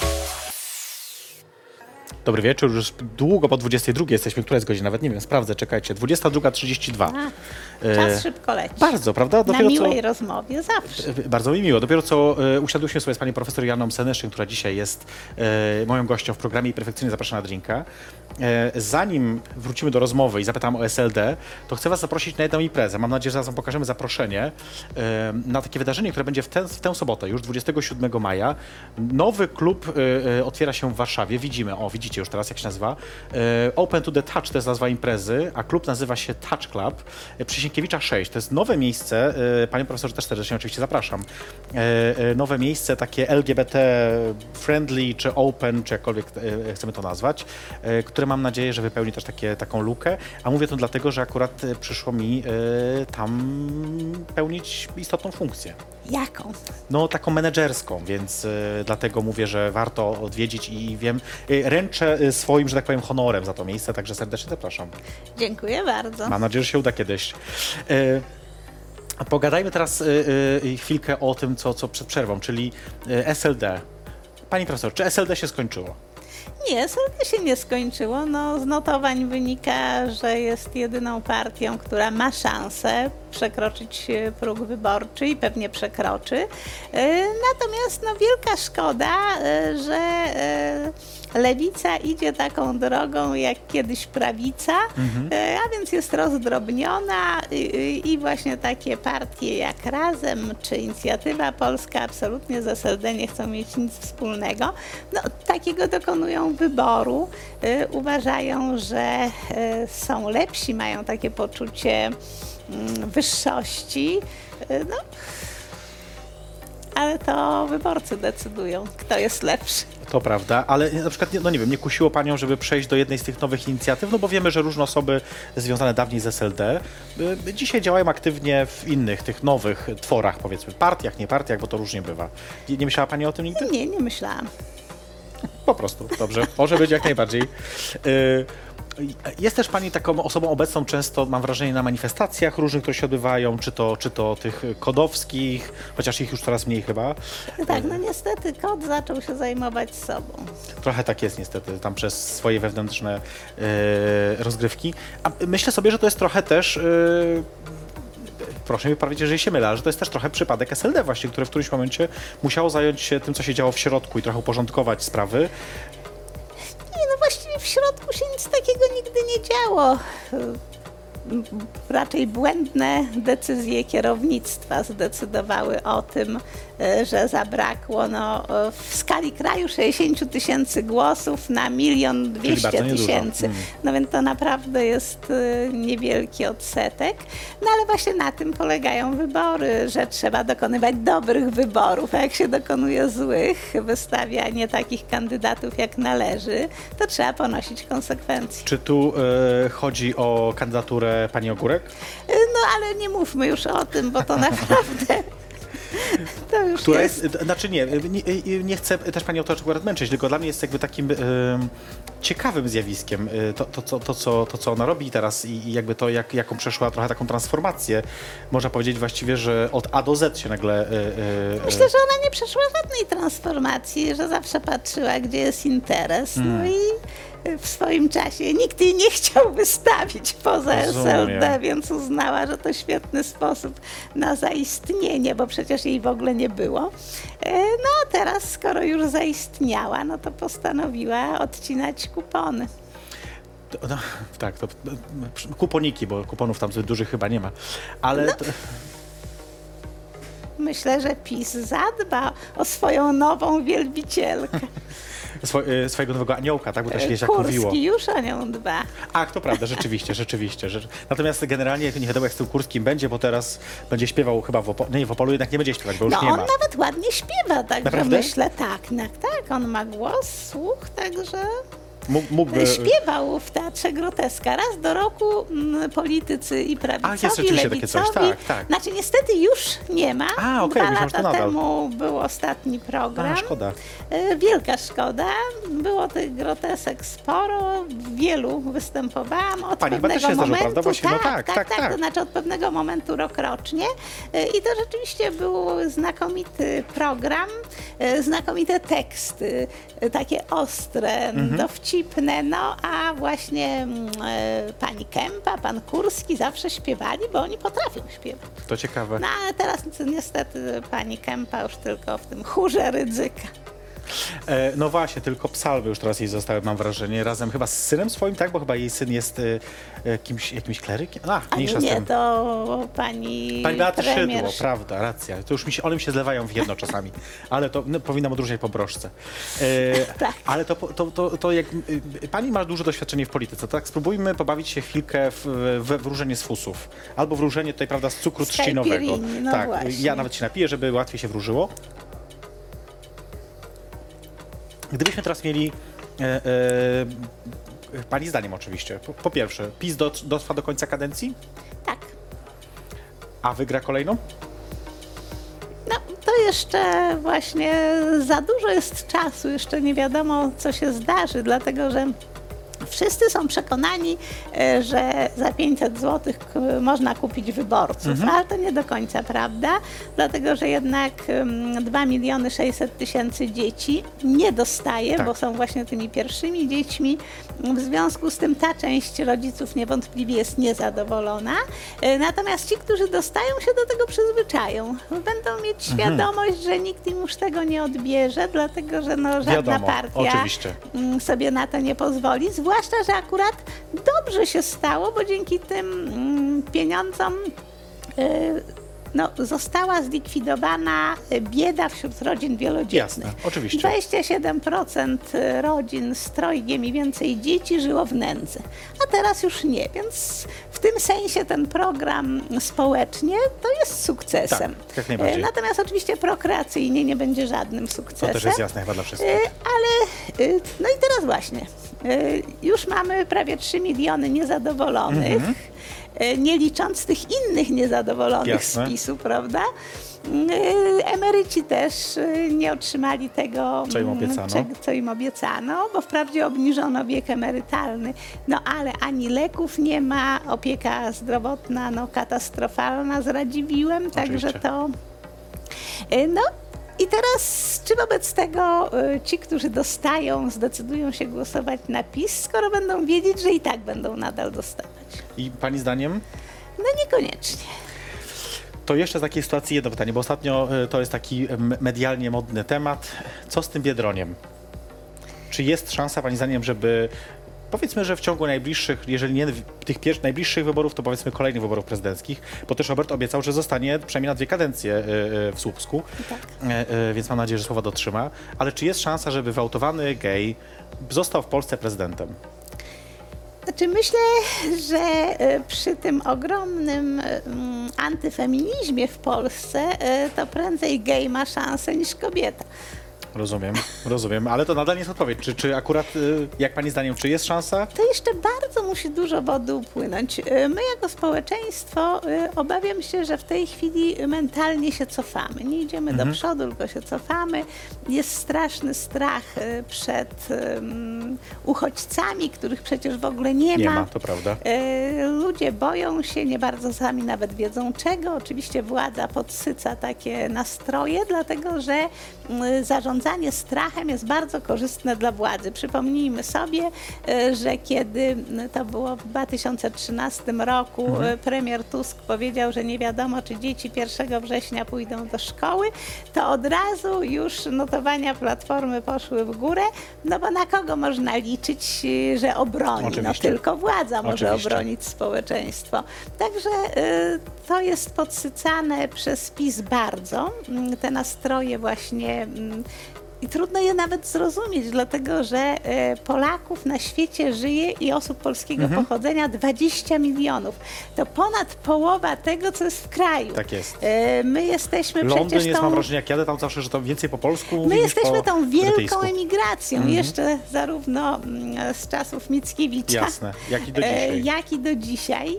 Dobry wieczór, już długo po 22 jesteśmy. Która jest godzina? Nawet nie wiem, sprawdzę, czekajcie. 22.32. A, czas szybko leci. Bardzo, prawda? Na Dopiero co... miłej rozmowie zawsze. E, Bardzo mi miło. Dopiero co e, usiadłyśmy sobie z panią profesor Janą Seneszyn, która dzisiaj jest e, moją gością w programie i perfekcyjnie zaprasza na drinka. E, zanim wrócimy do rozmowy i zapytam o SLD, to chcę was zaprosić na jedną imprezę. Mam nadzieję, że zaraz wam pokażemy zaproszenie e, na takie wydarzenie, które będzie w, tę- w tę sobotę, już 27 maja. Nowy klub e, e, otwiera się w Warszawie. Widzimy, o widzicie już teraz jak się nazywa. E, Open to the Touch to jest nazwa imprezy, a klub nazywa się Touch Club e, przy Sienkiewicza 6. To jest nowe miejsce. E, Panie profesorze też serdecznie oczywiście zapraszam. Nowe miejsce takie LGBT friendly, czy open, czy jakkolwiek chcemy to nazwać, które mam nadzieję, że wypełni też takie, taką lukę. A mówię to dlatego, że akurat przyszło mi tam pełnić istotną funkcję. Jaką? No, taką menedżerską, więc e, dlatego mówię, że warto odwiedzić i wiem, e, ręczę e, swoim, że tak powiem, honorem za to miejsce, także serdecznie zapraszam. Dziękuję bardzo. Mam nadzieję, że się uda kiedyś. E, Pogadajmy teraz e, e, chwilkę o tym, co, co przed przerwą, czyli e, SLD. Pani profesor, czy SLD się skończyło? Nie, SLD się nie skończyło. No, z notowań wynika, że jest jedyną partią, która ma szansę przekroczyć e, próg wyborczy i pewnie przekroczy. E, Natomiast no, wielka szkoda, e, że lewica idzie taką drogą jak kiedyś prawica, e, a więc jest rozdrobniona i, właśnie takie partie jak Razem czy Inicjatywa Polska absolutnie z SLD nie chcą mieć nic wspólnego. No, takiego dokonują wyboru. E, Uważają, że e, są lepsi, mają takie poczucie mm, wyższości. No, ale to wyborcy decydują, kto jest lepszy. To prawda, ale na przykład, no nie wiem, nie kusiło Panią, żeby przejść do jednej z tych nowych inicjatyw, no bo wiemy, że różne osoby związane dawniej z SLD y, dzisiaj działają aktywnie w innych, tych nowych tworach, powiedzmy, partiach, nie partiach, bo to różnie bywa. Nie, nie myślała Pani o tym nigdy? Nie, nie myślałam. Po prostu, dobrze. Może być jak najbardziej. Y, Jest też Pani taką osobą obecną często, mam wrażenie, na manifestacjach różnych, które się odbywają, czy to, czy to tych kodowskich, chociaż ich już coraz mniej chyba. Tak, no niestety kot zaczął się zajmować sobą. Trochę tak jest niestety, tam przez swoje wewnętrzne e, rozgrywki. A myślę sobie, że to jest trochę też... E, Proszę mi poprawić, jeżeli się mylę, że to jest też trochę przypadek SLD właśnie, które w którymś momencie musiało zająć się tym, co się działo w środku i trochę uporządkować sprawy. Nie, no właściwie w środku się nic takiego nigdy nie działo. Raczej błędne decyzje kierownictwa zdecydowały o tym, że zabrakło no, e, w skali kraju 60 tysięcy głosów na milion Czyli bardzo dwieście niedużo. tysięcy. Mm. No więc to naprawdę jest e, niewielki odsetek. No ale właśnie na tym polegają wybory, że trzeba dokonywać dobrych wyborów, a jak się dokonuje złych, wystawia nie takich kandydatów jak należy, to trzeba ponosić konsekwencje. Czy tu e, chodzi o kandydaturę pani Ogórek? No ale nie mówmy już o tym, bo to naprawdę Która jest... jest, znaczy nie, nie, nie chcę też pani to akurat męczyć, tylko dla mnie jest jakby takim ciekawym zjawiskiem to, to, to, to, co, to, co ona robi teraz i, i jakby to, jak, jaką przeszła trochę taką transformację. Można powiedzieć właściwie, że od A do Z się nagle... y, y, Myślę, że ona nie przeszła żadnej transformacji, że zawsze patrzyła, gdzie jest interes. No Hmm. i w swoim czasie nikt jej nie chciał wystawić poza Rozumiem. SLD, więc uznała, że to świetny sposób na zaistnienie, bo przecież jej w ogóle nie było. E, No a teraz, skoro już zaistniała, no to postanowiła odcinać kupony. No, tak, to no, kuponiki, bo kuponów tam zbyt dużych chyba nie ma. Ale No. to, Myślę, że PiS zadba o swoją nową wielbicielkę. swo, y, swojego nowego aniołka, tak? Bo to się kiedyś mówiło. Kurski już nią dba. Ach, to prawda, rzeczywiście, rzeczywiście. Że... Natomiast generalnie nie wiadomo jak z tym Kurskim będzie, bo teraz będzie śpiewał chyba w Opolu. Nie, w Opolu jednak nie będzie śpiewać, bo już No nie on ma. nawet ładnie śpiewa, także Naprawdę? myślę, tak, tak, tak, on ma głos, słuch, także mógłby- Śpiewał w Teatrze Groteska. Raz do roku mm, politycy i prawicowi, A, jest rzeczywiście takie coś, lewicowi. tak, tak. Znaczy niestety już nie ma. A, okej, Dwa lata nadal. temu był ostatni program. A, szkoda. E, Wielka szkoda. Było tych grotesek sporo. Wielu występowałam. Od Pani pewnego się momentu, prawda? Właśnie, no tak, tak, tak, tak, tak. To znaczy od pewnego momentu rokrocznie. E, I to rzeczywiście był znakomity program, e, znakomite teksty, e, takie ostre, Mhm. dowcipne. No a właśnie e, pani Kępa, pan Kurski zawsze śpiewali, bo oni potrafią śpiewać. To ciekawe. No ale teraz niestety pani Kępa już tylko w tym chórze Rydzyka. E, no właśnie, tylko psalmy już teraz jej zostały, mam wrażenie, razem chyba z synem swoim, tak? Bo chyba jej syn jest e, kimś, jakimś klerykiem. A, A mniejsza z nie, tym. to pani, Pani premier Szydło, prawda, racja. To już mi się, one mi się zlewają w jedno czasami, ale to no, powinnam odróżniać po broszce. E, Tak. Ale to, to, to, to jak y, pani ma duże doświadczenie w polityce, tak spróbujmy pobawić się chwilkę w, we wróżenie z fusów. Albo wróżenie tutaj, prawda, z cukru trzcinowego. caipirinha, no tak, właśnie. ja nawet się napiję, żeby łatwiej się wróżyło. Gdybyśmy teraz mieli e, e, Pani zdaniem oczywiście. Po, po pierwsze, PiS do, dotrwa do końca kadencji, Tak. a wygra kolejną? No, to jeszcze właśnie za dużo jest czasu, jeszcze nie wiadomo, co się zdarzy, dlatego że wszyscy są przekonani, e, że za 500 zł można kupić wyborców, ale to nie do końca prawda, dlatego że jednak mm, 2 miliony 600 tysięcy dzieci nie dostaje, Tak. bo są właśnie tymi pierwszymi dziećmi. W związku z tym ta część rodziców niewątpliwie jest niezadowolona. E, Natomiast ci, którzy dostają się do tego przyzwyczają. Będą mieć świadomość, że nikt im już tego nie odbierze, dlatego że no, żadna Wiadomo, partia oczywiście. mm, sobie na to nie pozwoli. Zwłaszcza, że akurat dobrze się stało, bo dzięki tym mm, pieniądzom y, no, została zlikwidowana bieda wśród rodzin wielodzietnych. Jasne, oczywiście. 27% rodzin z trojgiem i więcej dzieci żyło w nędzy, a teraz już nie, więc w tym sensie ten program społecznie to jest sukcesem. Tak, jak najbardziej. E, Natomiast oczywiście prokreacyjnie nie będzie żadnym To sukcesem. też jest jasne chyba dla wszystkich. E, Ale e, no i teraz właśnie. e, Już mamy prawie 3 miliony niezadowolonych, Mhm. E, nie licząc tych innych niezadowolonych Jasne. z PiSu, prawda? E, Emeryci też e, nie otrzymali tego, Co im mm, obiecano. co im obiecano, bo wprawdzie obniżono wiek emerytalny, no ale ani leków nie ma, opieka zdrowotna no katastrofalna z Radziwiłem, także to No i teraz, czy wobec tego ci, którzy dostają, zdecydują się głosować na PiS, skoro będą wiedzieć, że i tak będą nadal dostawać? I pani zdaniem? No niekoniecznie. To jeszcze z takiej sytuacji jedno pytanie, bo ostatnio y, to jest taki m, medialnie modny temat. Co z tym Biedroniem? Czy jest szansa pani zdaniem, żeby powiedzmy, że w ciągu najbliższych, jeżeli nie w- tych najbliższych wyborów, to powiedzmy kolejnych wyborów prezydenckich, bo też Robert obiecał, że zostanie przynajmniej na dwie kadencje y, y, w Słupsku, Tak. Y, y, więc mam nadzieję, że słowa dotrzyma. Ale czy jest szansa, żeby wyautowany gej został w Polsce prezydentem? Znaczy myślę, że e, przy tym ogromnym e, mm, antyfeminizmie w Polsce e, to prędzej gej ma szansę niż kobieta. Rozumiem, rozumiem, ale to nadal nie jest odpowiedź. Czy, czy akurat, y, jak pani zdaniem, czy jest szansa? to jeszcze bardzo musi dużo wody upłynąć. Y, My jako społeczeństwo y, obawiam się, że w tej chwili mentalnie się cofamy. Nie idziemy Mhm. do przodu, tylko się cofamy. Jest straszny strach y, przed ym, uchodźcami, których przecież w ogóle nie, Nie ma, to prawda. Ludzie boją się, nie bardzo sami nawet wiedzą czego. Oczywiście władza podsyca takie nastroje, dlatego że zarządzanie strachem jest bardzo korzystne dla władzy. Przypomnijmy sobie, y, że kiedy to było w 2013 roku, y, premier Tusk powiedział, że nie wiadomo, czy dzieci 1 września pójdą do szkoły, to od razu już notowania Platformy poszły w górę, no bo na kogo można liczyć, y, że obroni? No tylko władza może Oczywiście. obronić społeczeństwo. Także to jest podsycane przez PiS bardzo. Te nastroje właśnie I trudno je nawet zrozumieć, dlatego że e, Polaków na świecie żyje i osób polskiego Mhm. pochodzenia 20 milionów. To ponad połowa tego, co jest w kraju. Tak jest. E, My jesteśmy Londyn przecież jest, tą... mam wrażenie, jak jadę tam zawsze, że to więcej po polsku My jesteśmy tą wielką brytyjsku. emigracją, jeszcze zarówno mm, z czasów Mickiewicza, Jasne, jak i do e, dzisiaj. jak i do dzisiaj.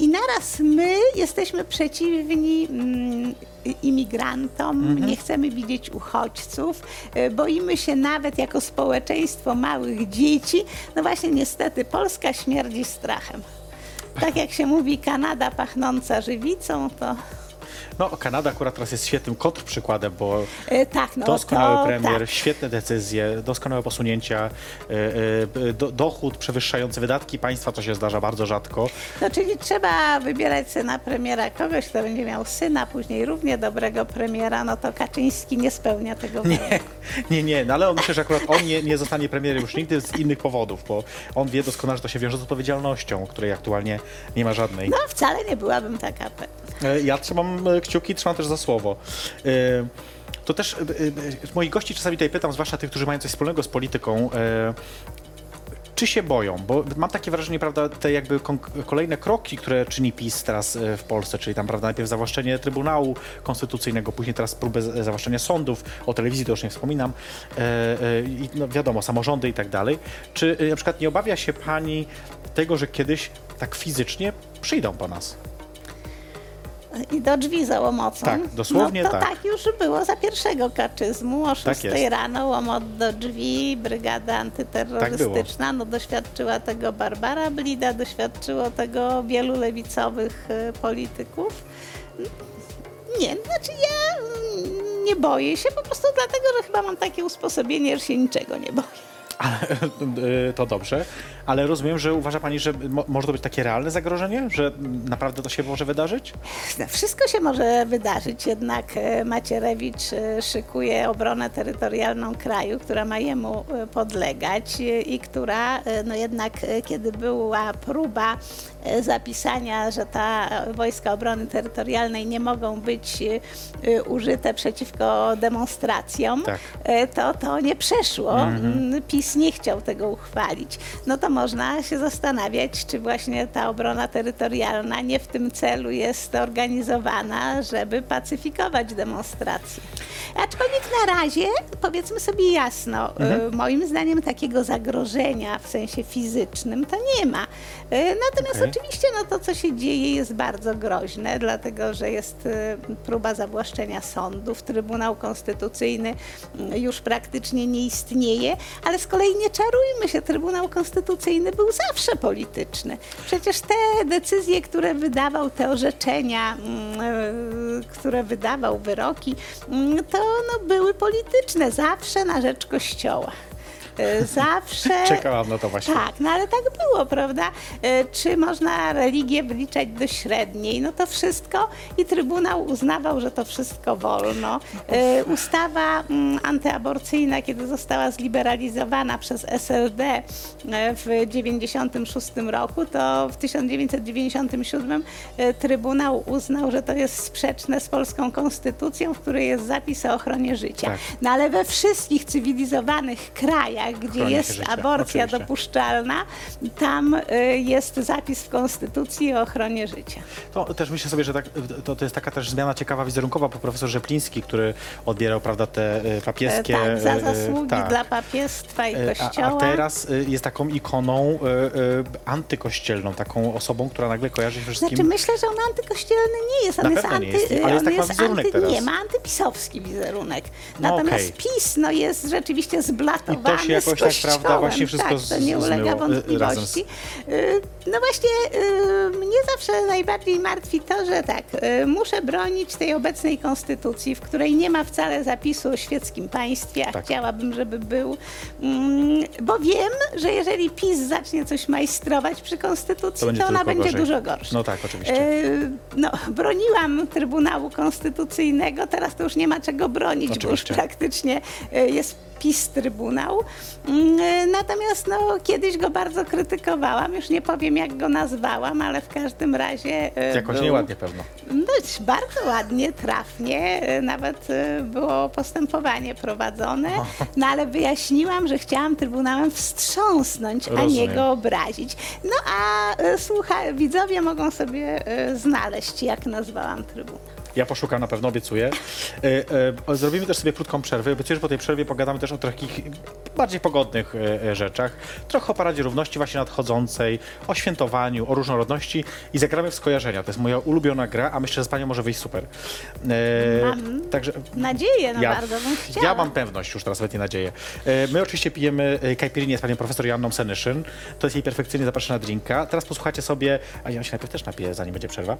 I naraz my jesteśmy przeciwni mm, imigrantom, Mhm. nie chcemy widzieć uchodźców, e, boimy się nawet jako społeczeństwo małych dzieci. No właśnie niestety Polska śmierdzi strachem. Tak jak się mówi, Kanada pachnąca żywicą, to No, Kanada akurat teraz jest świetnym kontrprzykładem, bo e, tak, no doskonały to, premier, tak. świetne decyzje, doskonałe posunięcia, e, e, do, dochód przewyższający wydatki państwa, to się zdarza bardzo rzadko. No, czyli trzeba wybierać syna premiera kogoś, kto będzie miał syna, później równie dobrego premiera, no to Kaczyński nie spełnia tego Nie, nie, nie, no ale on myślę, że akurat on nie, nie zostanie premierem już nigdy z innych powodów, bo on wie doskonale, że to się wiąże z odpowiedzialnością, której aktualnie nie ma żadnej. No wcale nie byłabym taka pewna. E, Ja trzymam e, kciuki, trzymam też za słowo. E, To też e, e, moich gości czasami tutaj pytam, zwłaszcza tych, którzy mają coś wspólnego z polityką, czy się boją? Bo mam takie wrażenie, prawda, te jakby kolejne kroki, które czyni PiS teraz w Polsce, czyli tam, prawda, najpierw zawłaszczenie Trybunału Konstytucyjnego, później teraz próbę zawłaszczenia sądów, o telewizji to już nie wspominam, i no wiadomo, samorządy i tak dalej. Czy na przykład nie obawia się pani tego, że kiedyś tak fizycznie przyjdą po nas? I do drzwi za łomocą. Tak, dosłownie no to tak. tak. już było za pierwszego kaczyzmu. O 6 jest. rano łomot do drzwi, brygada antyterrorystyczna. no doświadczyła tego Barbara Blida, doświadczyło tego wielu lewicowych e, polityków. Nie, znaczy ja nie boję się po prostu dlatego, że chyba mam takie usposobienie, że się niczego nie boję. Ale, y, to dobrze, ale rozumiem, że uważa Pani, że mo- może to być takie realne zagrożenie, że naprawdę to się może wydarzyć? No, Wszystko się może wydarzyć, jednak e, Macierewicz e, szykuje obronę terytorialną kraju, która ma jemu e, podlegać e, i która, e, no jednak e, kiedy była próba e, zapisania, że ta e, wojska obrony terytorialnej nie mogą być e, e, użyte przeciwko demonstracjom, Tak. e, to to nie przeszło. Mm, PiS nie chciał tego uchwalić. No to można się zastanawiać, czy właśnie ta obrona terytorialna nie w tym celu jest organizowana, żeby pacyfikować demonstracje. Aczkolwiek na razie, powiedzmy sobie jasno, e, moim zdaniem takiego zagrożenia w sensie fizycznym to nie ma. E, Natomiast Okej. Oczywiście no, to, co się dzieje, jest bardzo groźne, dlatego że jest e, próba zawłaszczenia sądów. Trybunał Konstytucyjny mm, już praktycznie nie istnieje, ale z kolei nie czarujmy się, Trybunał Konstytucyjny był zawsze polityczny. Przecież te decyzje, które wydawał, te orzeczenia, mm, e, które wydawał, wyroki, mm, to no, były polityczne, zawsze na rzecz Kościoła. E, Zawsze. Czekałam na to właśnie. Tak, no ale tak było, prawda? E, Czy można religię wliczać do średniej? No to wszystko i Trybunał uznawał, że to wszystko wolno. E, Ustawa mm, antyaborcyjna, kiedy została zliberalizowana przez SLD w 1996 roku, to w 1997 e, Trybunał uznał, że to jest sprzeczne z polską konstytucją, w której jest zapis o ochronie życia. Tak. No ale we wszystkich cywilizowanych krajach, gdzie Chroni się jest życia, aborcja oczywiście. dopuszczalna, tam y, jest zapis w Konstytucji o ochronie życia. To też myślę sobie, że tak, to, to jest taka też zmiana ciekawa wizerunkowa po profesor Rzepliński, który odbierał, prawda, te e, papieskie... E, tak, za e, e, zasługi tak. dla papiestwa i E, Kościoła. A, a teraz e, jest taką ikoną e, e, antykościelną, taką osobą, która nagle kojarzy się wszystkim... Znaczy myślę, że on antykościelny nie jest. On jest pewno nie anty, jest, ale jest tak jest anty, teraz. Nie, ma antypisowski wizerunek. No Natomiast okej. PiS no, jest rzeczywiście zblatowany się jakoś tak, prawda, właśnie wszystko tak, to nie ulega y, y, wątpliwości. Y, No właśnie, mnie zawsze najbardziej martwi to, że tak, muszę bronić tej obecnej konstytucji, w której nie ma wcale zapisu o świeckim państwie, a Tak. chciałabym, żeby był, mm, bo wiem, że jeżeli PiS zacznie coś majstrować przy konstytucji, To to, ona będzie gorzej. dużo gorsza. No tak, oczywiście. No, broniłam Trybunału Konstytucyjnego, teraz to już nie ma czego bronić, bo już Oczywiście. praktycznie jest PiS Trybunał. Mm, Natomiast no, kiedyś go bardzo krytykowałam, już nie powiem jak go nazwałam, ale w każdym razie e, Jakoś był- nieładnie pewno. Dość bardzo ładnie, trafnie, e, nawet e, było postępowanie prowadzone, no ale wyjaśniłam, że chciałam Trybunałem wstrząsnąć, a nie Rozumiem. go obrazić. No a słucha, widzowie mogą sobie znaleźć, jak nazwałam Trybunał. Ja poszukam na pewno, obiecuję. E, e, zrobimy też sobie krótką przerwę. Obiecuję, że po tej przerwie pogadamy też o takich bardziej pogodnych e, rzeczach. Trochę o Paradzie Równości właśnie nadchodzącej, o świętowaniu, o różnorodności i zagramy w skojarzenia. To jest moja ulubiona gra, a myślę, że z Panią może wyjść super. E, Mam Także Nadzieję, no bardzo bym chciała. ja mam pewność, już teraz nawet nie nadzieję. E, My oczywiście pijemy e, z panią profesor Janną Senyszyn. To jest jej perfekcyjnie zapraszana drinka. Teraz posłuchajcie sobie, a ja się najpierw też napiję, zanim będzie przerwa.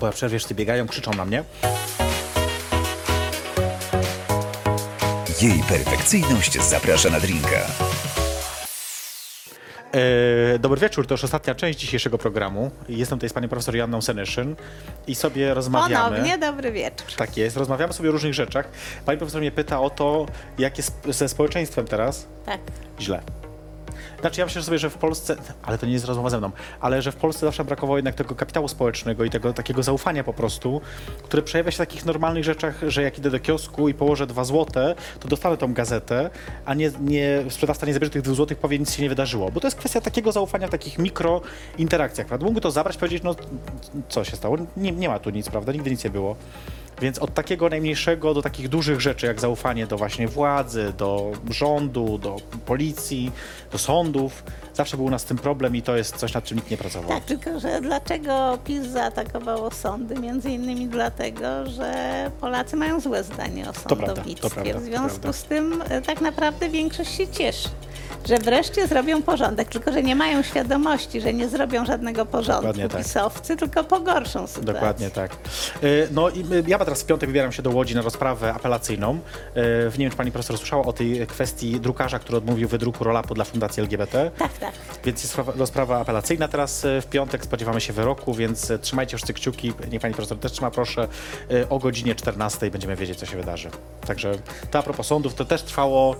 Bo ja w przerwie wszyscy biegają, krzyczą na mnie. Jej perfekcyjność zaprasza na drinka. E, dobry wieczór, to już ostatnia część dzisiejszego programu. Jestem tutaj z panią profesor Janną Senyszyn i sobie rozmawiamy. Ponownie dobry wieczór. Tak jest, rozmawiamy sobie o różnych rzeczach. Pani profesor mnie pyta o to, jak jest ze społeczeństwem teraz. Tak. źle. Znaczy ja myślę sobie, że w Polsce, ale to nie jest rozmowa ze mną, ale że w Polsce zawsze brakowało jednak tego kapitału społecznego i tego takiego zaufania po prostu, które przejawia się w takich normalnych rzeczach, że jak idę do kiosku i położę dwa złote, to dostanę tą gazetę, a nie, nie sprzedawca nie zabierze tych dwóch złotych, powie nic się nie wydarzyło. Bo to jest kwestia takiego zaufania w takich mikrointerakcjach. Prawda? Mógłby to zabrać, powiedzieć, no co się stało? Nie, nie ma tu nic, prawda? Nigdy nic nie było. Więc od takiego najmniejszego do takich dużych rzeczy, jak zaufanie do właśnie władzy, do rządu, do policji, do sądów, zawsze był u nas tym problem i to jest coś, nad czym nikt nie pracował. Tak, tylko że dlaczego PiS zaatakowało sądy? Między innymi dlatego, że Polacy mają złe zdanie o prawda, sądownictwie. to prawda, to w związku prawda. z tym e, tak naprawdę większość się cieszy. Że wreszcie zrobią porządek, tylko że nie mają świadomości, że nie zrobią żadnego porządku Dokładnie tak. pisowcy, tylko pogorszą sytuację. Dokładnie tak. Y, No i y, ja teraz w piątek wybieram się do Łodzi na rozprawę apelacyjną. Y, Nie wiem, czy pani profesor słyszała o tej kwestii drukarza, który odmówił wydruku rolapu dla Fundacji LGBT. Tak, tak. Więc jest rozprawa apelacyjna teraz y, w piątek, spodziewamy się wyroku, więc y, trzymajcie wszyscy kciuki, niech pani profesor też trzyma, proszę. O godzinie 14 będziemy wiedzieć, co się wydarzy. Także to a propos sądów, to też trwało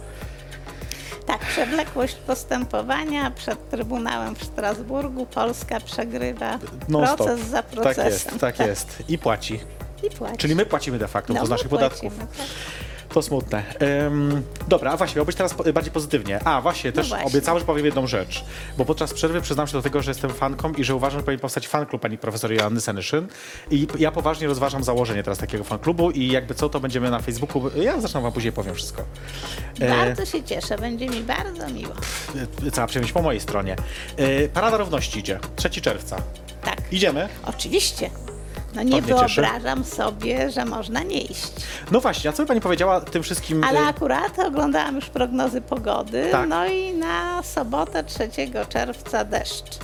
Tak, przewlekłość postępowania przed Trybunałem w Strasburgu. Polska przegrywa non-stop. proces za procesem. Tak jest, tak jest. I płaci. I płaci. Czyli my płacimy de facto No, z naszych podatków. płacimy, tak. To smutne. Ym, dobra, a właśnie, miał być teraz bardziej pozytywnie. A właśnie, też właśnie. obiecałem, że powiem jedną rzecz. Bo podczas przerwy przyznam się do tego, że jestem fanką i że uważam, że powinien powstać fanklub pani profesor Joanny Senyszyn. I ja poważnie rozważam założenie teraz takiego fanklubu i jakby co, to będziemy na Facebooku. Ja zresztą wam później powiem wszystko. E, Bardzo się cieszę, będzie mi bardzo miło. e, cała przyjemność po mojej stronie. E, Parada Równości idzie, 3 czerwca. Tak, Idziemy? oczywiście. No nie mnie cieszy. wyobrażam sobie, że można nie iść. No właśnie, a co by pani powiedziała tym wszystkim... Ale e, akurat oglądałam już prognozy pogody, Tak. no i na sobotę 3 czerwca deszcz.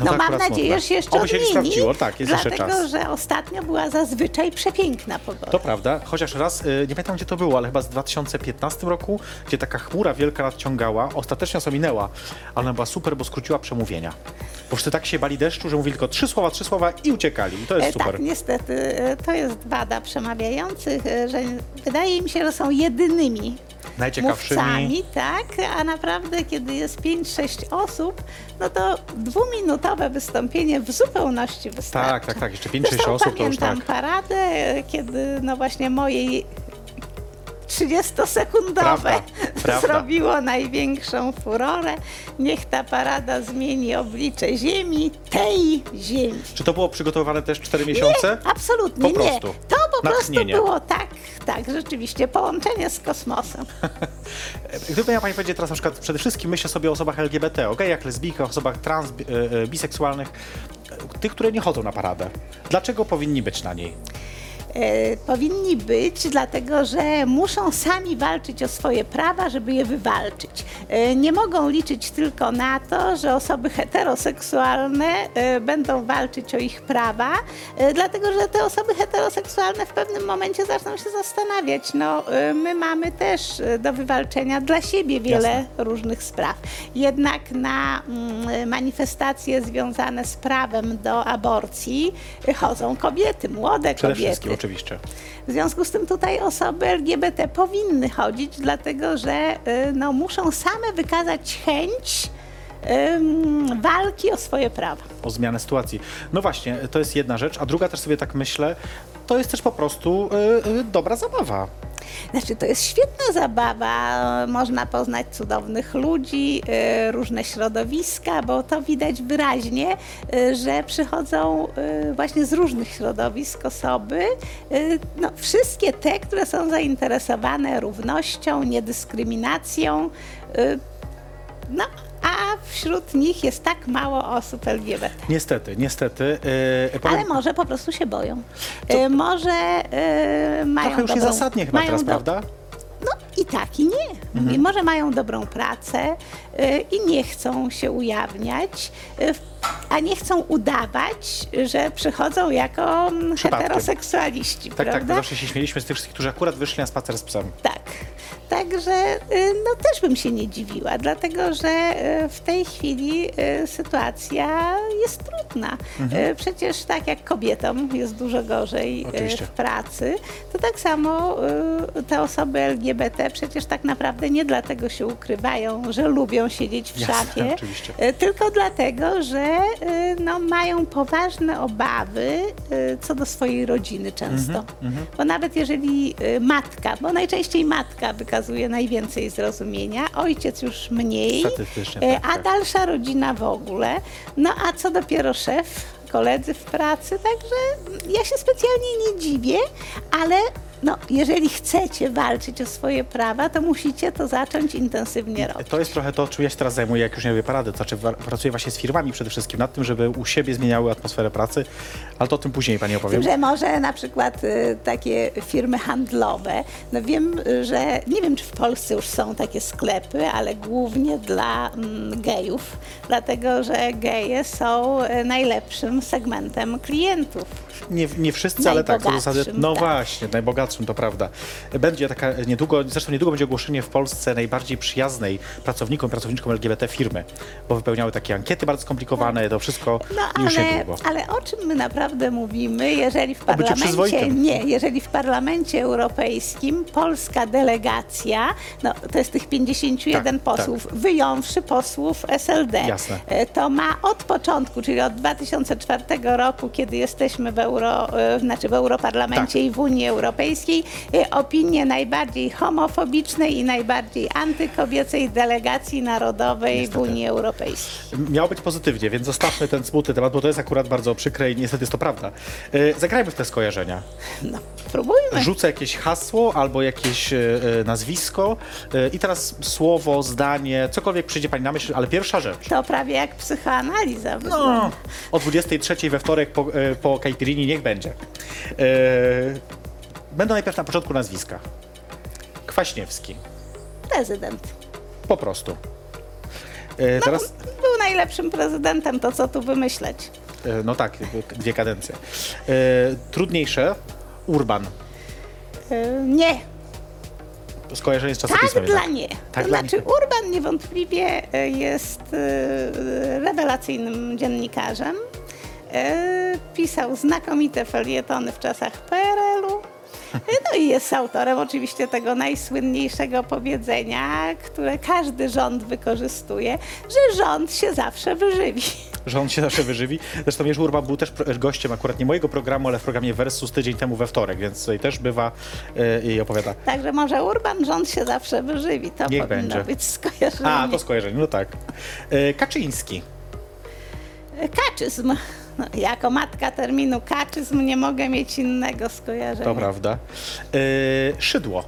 No to mam nadzieję, smutne. że się jeszcze Oby się nie odmieni, sprawdziło, tak, jest jeszcze dlatego, czas. że ostatnio była zazwyczaj przepiękna pogoda. To prawda, chociaż raz, y, nie pamiętam gdzie to było, ale chyba z 2015 roku, gdzie taka chmura wielka nadciągała, ostatecznie nas ominęła, ale ona była super, bo skróciła przemówienia. Bo wszyscy tak się bali deszczu, że mówili tylko trzy słowa, trzy słowa i uciekali. I to jest E, super. Tak, niestety e, to jest wada przemawiających, e, że wydaje mi się, że są jedynymi Najciekawszymi. mówcami, tak, a naprawdę kiedy jest 5-6 osób, no to dwuminutowe wystąpienie w zupełności wystarczy. Tak, tak, tak, jeszcze 5-6 Zresztą osób to już pamiętam tak. paradę, kiedy no właśnie mojej 30-sekundowe Prawda, prawda. zrobiło największą furorę. Niech ta parada zmieni oblicze ziemi, tej ziemi. Czy to było przygotowane też 4 miesiące? Nie, absolutnie Po nie. prostu. To po Natchnienie. prostu było tak, tak, rzeczywiście, połączenie z kosmosem. Gdyby miała Pani powiedzieć teraz na przykład, przede wszystkim myślę sobie o osobach LGBT, o gejach, lesbijkach, osobach trans, e, e, biseksualnych, tych, które nie chodzą na paradę. Dlaczego powinni być na niej? E, powinni być, dlatego że muszą sami walczyć o swoje prawa, żeby je wywalczyć. E, nie mogą liczyć tylko na to, że osoby heteroseksualne e, będą walczyć o ich prawa, dlatego że te osoby heteroseksualne w pewnym momencie zaczną się zastanawiać. No, my mamy też do wywalczenia dla siebie wiele Jasne. różnych spraw. Jednak na mm, manifestacje związane z prawem do aborcji chodzą kobiety, młode kobiety. Oczywiście. W związku z tym tutaj osoby LGBT powinny chodzić, dlatego że y, no, muszą same wykazać chęć ym, walki o swoje prawa. o zmianę sytuacji. No właśnie, to jest jedna rzecz, a druga też sobie tak myślę, to jest też po prostu y, y, dobra zabawa. Znaczy, to jest świetna zabawa, można poznać cudownych ludzi, y, różne środowiska, bo to widać wyraźnie, y, że przychodzą y, właśnie z różnych środowisk osoby, y, no, wszystkie te, które są zainteresowane równością, niedyskryminacją, y, no, a wśród nich jest tak mało osób LGBT. Niestety, niestety. y, powiem- Ale może po prostu się boją. Y, może y, mają Trochę już dobrą, niezasadnie chyba mają teraz, do- prawda? No i tak i nie. Mhm. I może mają dobrą pracę y, i nie chcą się ujawniać, y, a nie chcą udawać, że przychodzą jako mm, Przypadkiem. heteroseksualiści, Tak, tak, prawda? my zawsze się śmieliśmy z tych wszystkich, którzy akurat wyszli na spacer z psem. Tak. Także y, no, też bym się nie dziwiła, dlatego że y, w tej chwili y, sytuacja jest trudna. Y, Przecież tak jak kobietom jest dużo gorzej Oczywiście. w pracy, to tak samo te osoby LGBT przecież tak naprawdę nie dlatego się ukrywają, że lubią siedzieć w Jasne, szafie, oczywiście. tylko dlatego, że no, mają poważne obawy y, co do swojej rodziny często. Mhm, Bo nawet jeżeli y, matka, bo najczęściej matka wykazuje najwięcej zrozumienia, ojciec już mniej, y, tak, a tak. dalsza rodzina w ogóle. No a co dopiero szef, koledzy w pracy, także ja się specjalnie nie dziwię, ale no, jeżeli chcecie walczyć o swoje prawa, to musicie to zacząć intensywnie robić. To jest trochę to, czym ja się teraz zajmuję, jak już nie robię parady. To znaczy pracuję właśnie z firmami przede wszystkim nad tym, żeby u siebie zmieniały atmosferę pracy, ale to o tym później pani opowiem. Że może na przykład y, takie firmy handlowe, no wiem, że nie wiem, czy w Polsce już są takie sklepy, ale głównie dla mm, gejów, dlatego że geje są y, najlepszym segmentem klientów. Nie, nie wszyscy, ale tak, do zasady. No tak. właśnie, to prawda. Będzie taka niedługo, zresztą niedługo będzie ogłoszenie w Polsce najbardziej przyjaznej pracownikom i pracowniczkom LGBT firmy, bo wypełniały takie ankiety bardzo skomplikowane, to wszystko No już ale, niedługo. ale o czym my naprawdę mówimy, jeżeli w parlamencie nie, jeżeli w parlamencie europejskim polska delegacja, no to jest tych 51 Tak, posłów, wyjąwszy posłów SLD, Jasne. e, to ma od początku, czyli od 2004 roku, kiedy jesteśmy w, Euro, e, znaczy w Europarlamencie Tak. i w Unii Europejskiej, e, opinie najbardziej homofobicznej i najbardziej antykobiecej delegacji narodowej Niestety. w Unii Europejskiej. Miało być pozytywnie, więc zostawmy ten smutny temat, bo to jest akurat bardzo przykre i niestety jest to prawda. E, Zagrajmy w te skojarzenia. No, próbujmy. Rzucę jakieś hasło albo jakieś e, nazwisko i teraz słowo, zdanie, cokolwiek przyjdzie pani na myśl, ale pierwsza rzecz. To prawie jak psychoanaliza. No, o 23 we wtorek po, po Caipirini niech będzie. E, Będą najpierw na początku nazwiska. Kwaśniewski. Prezydent. Po prostu. E, No, Teraz, Był najlepszym prezydentem, to co tu wymyśleć. e, no tak, dwie kadencje. E, Trudniejsze. Urban. Yy, Nie, Skojarzenie z tak czasopismem. dla jednak. nie. Tak to dla znaczy nie. Urban niewątpliwie y, jest y, rewelacyjnym dziennikarzem. Y, Pisał znakomite felietony w czasach PRL-u. No i jest autorem oczywiście tego najsłynniejszego powiedzenia, które każdy rząd wykorzystuje, że rząd się zawsze wyżywi. on się zawsze wyżywi. Zresztą Jerzy Urban był też gościem akurat nie mojego programu, ale w programie Versus tydzień temu we wtorek, więc tutaj też bywa e, i opowiada. Także może Urban rząd się zawsze wyżywi. To Niech powinno będzie. być skojarzenie. A, to skojarzenie, no tak. E, Kaczyński. Kaczyzm. No, jako matka terminu kaczyzm nie mogę mieć innego skojarzenia. To prawda. E, Szydło.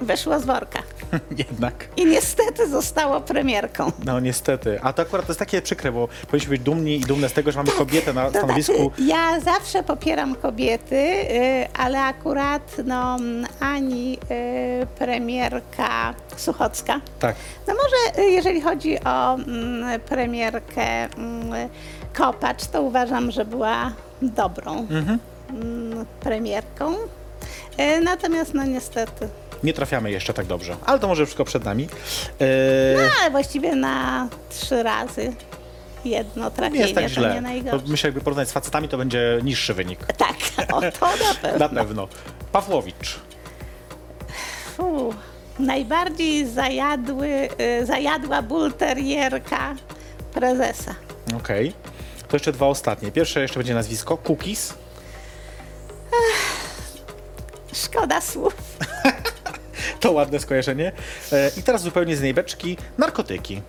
Wyszło z worka. Jednak. I niestety zostało premierką. No niestety. A to akurat to jest takie przykre, bo powinniśmy być dumni i dumne z tego, że mamy kobietę na To stanowisku. znaczy, ja zawsze popieram kobiety, y, ale akurat no, ani y, premierka Suchocka, Tak. No może y, jeżeli chodzi o mm, premierkę mm, Kopacz, to uważam, że była dobrą Mhm. mm, premierką. Y, Natomiast no niestety, Nie trafiamy jeszcze tak dobrze, ale to może wszystko przed nami. E, ale właściwie na trzy razy jedno Nie trafienie, jest tak to źle. nie To najgorsze. myślę, jakby porównać z facetami, to będzie niższy wynik. Tak, o to na pewno. Na pewno. Pawłowicz. Fu, najbardziej zajadły, y, zajadła bulterierka prezesa. Okej. To jeszcze dwa ostatnie. Pierwsze jeszcze będzie nazwisko. Cookies. Szkoda słów. To ładne skojarzenie. E, I teraz zupełnie z innej beczki. Narkotyki.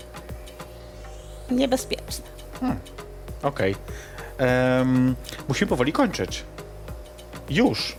Niebezpieczne. Okej. Em, musimy powoli kończyć. Już.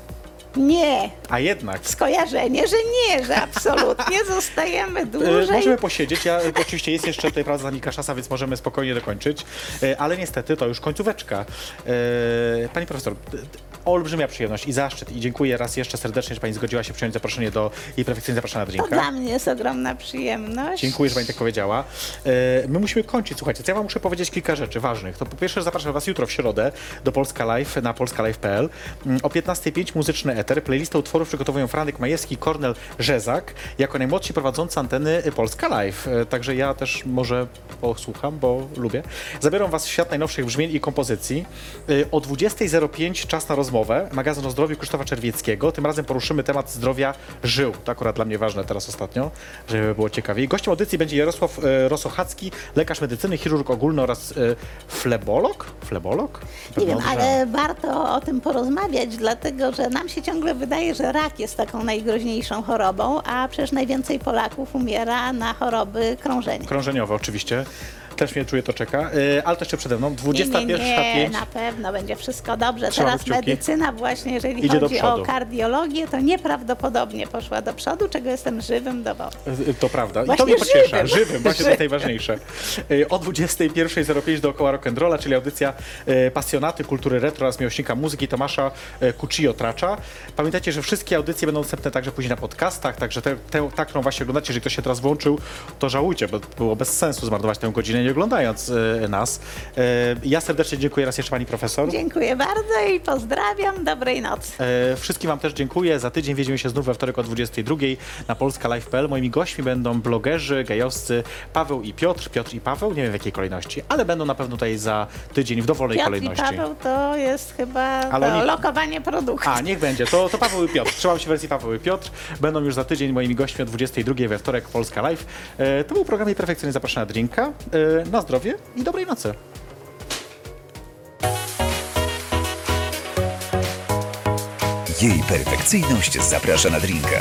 Nie, A jednak. skojarzenie, że nie, że absolutnie zostajemy E, dłużej. możemy posiedzieć. Ja, oczywiście jest jeszcze tutaj praca za Kaszasa, więc możemy spokojnie dokończyć. E, ale niestety to już końcóweczka. E, pani profesor, d- d- olbrzymia przyjemność i zaszczyt i dziękuję raz jeszcze serdecznie, że pani zgodziła się przyjąć zaproszenie do jej perfekcyjnie zapraszania To drinka. dla mnie jest ogromna przyjemność. Dziękuję, że Pani tak powiedziała. E, My musimy kończyć. Słuchajcie, to ja Wam muszę powiedzieć kilka rzeczy ważnych. To po pierwsze zapraszam Was jutro w środę do Polska Live na polskalive.pl. Mm, O 15.05 muzyczny eter. Playlistę utworów przygotowują Franek Majewski, Kornel Rzezak jako najmłodsi prowadzący anteny Polska Live. E, Także ja też może posłucham, bo lubię. Zabiorą Was w świat najnowszych brzmień i kompozycji. E, O 20.05 czas na rozmowę. Magazyn o zdrowiu Krzysztofa Czerwieckiego. Tym razem poruszymy temat zdrowia żył. To akurat dla mnie ważne teraz ostatnio, żeby było ciekawiej. Gościem audycji będzie Jarosław e, Rosochacki, lekarz medycyny, chirurg ogólny oraz e, flebolog? Flebolog? Nie wiem, ale warto o tym porozmawiać, dlatego że nam się ciągle wydaje, że rak jest taką najgroźniejszą chorobą, a przecież najwięcej Polaków umiera na choroby krążenia. Krążeniowe oczywiście. Też mnie czuję, to czeka. E, Ale to jeszcze przede mną. Nie, 21.05. nie, nie, na pewno będzie wszystko dobrze. Trzymamy Teraz kciuki. medycyna właśnie, jeżeli Idzie do chodzi przodu. o kardiologię, to nieprawdopodobnie poszła do przodu, czego jestem żywym dowodem. E, To prawda. I to Właśnie mnie pociesza. żywym. Żywym, właśnie to Żywym. najważniejsze. O 21.05 dookoła rock'n'rolla, czyli audycja pasjonaty kultury retro oraz miłośnika muzyki Tomasza e, Cuccio Tracza. Pamiętajcie, że wszystkie audycje będą dostępne także później na podcastach, także tę, tę, ta, którą właśnie oglądacie, jeżeli ktoś się teraz włączył, to żałujcie, bo było bez sensu zmarnować tę godzinę nie oglądając e, nas. E, Ja serdecznie dziękuję raz jeszcze pani profesor. Dziękuję bardzo i pozdrawiam. Dobrej nocy. E, Wszystkim Wam też dziękuję. Za tydzień widzimy się znów we wtorek o 22 na polskalive.pl. Moimi gośćmi będą blogerzy, gejowscy Paweł i Piotr. Piotr i Paweł, nie wiem w jakiej kolejności, ale będą na pewno tutaj za tydzień w dowolnej Piotr i kolejności. Paweł to jest chyba Ale to oni- lokowanie produktu. A, niech będzie. To, to Paweł i Piotr. Trzymam się wersji Paweł i Piotr. Będą już za tydzień moimi gośćmi o 22 we wtorek Polska Live. To był program i perfekcyjnie zapraszana drinka. Na zdrowie i dobrej nocy. Jej perfekcyjność zaprasza na drinka.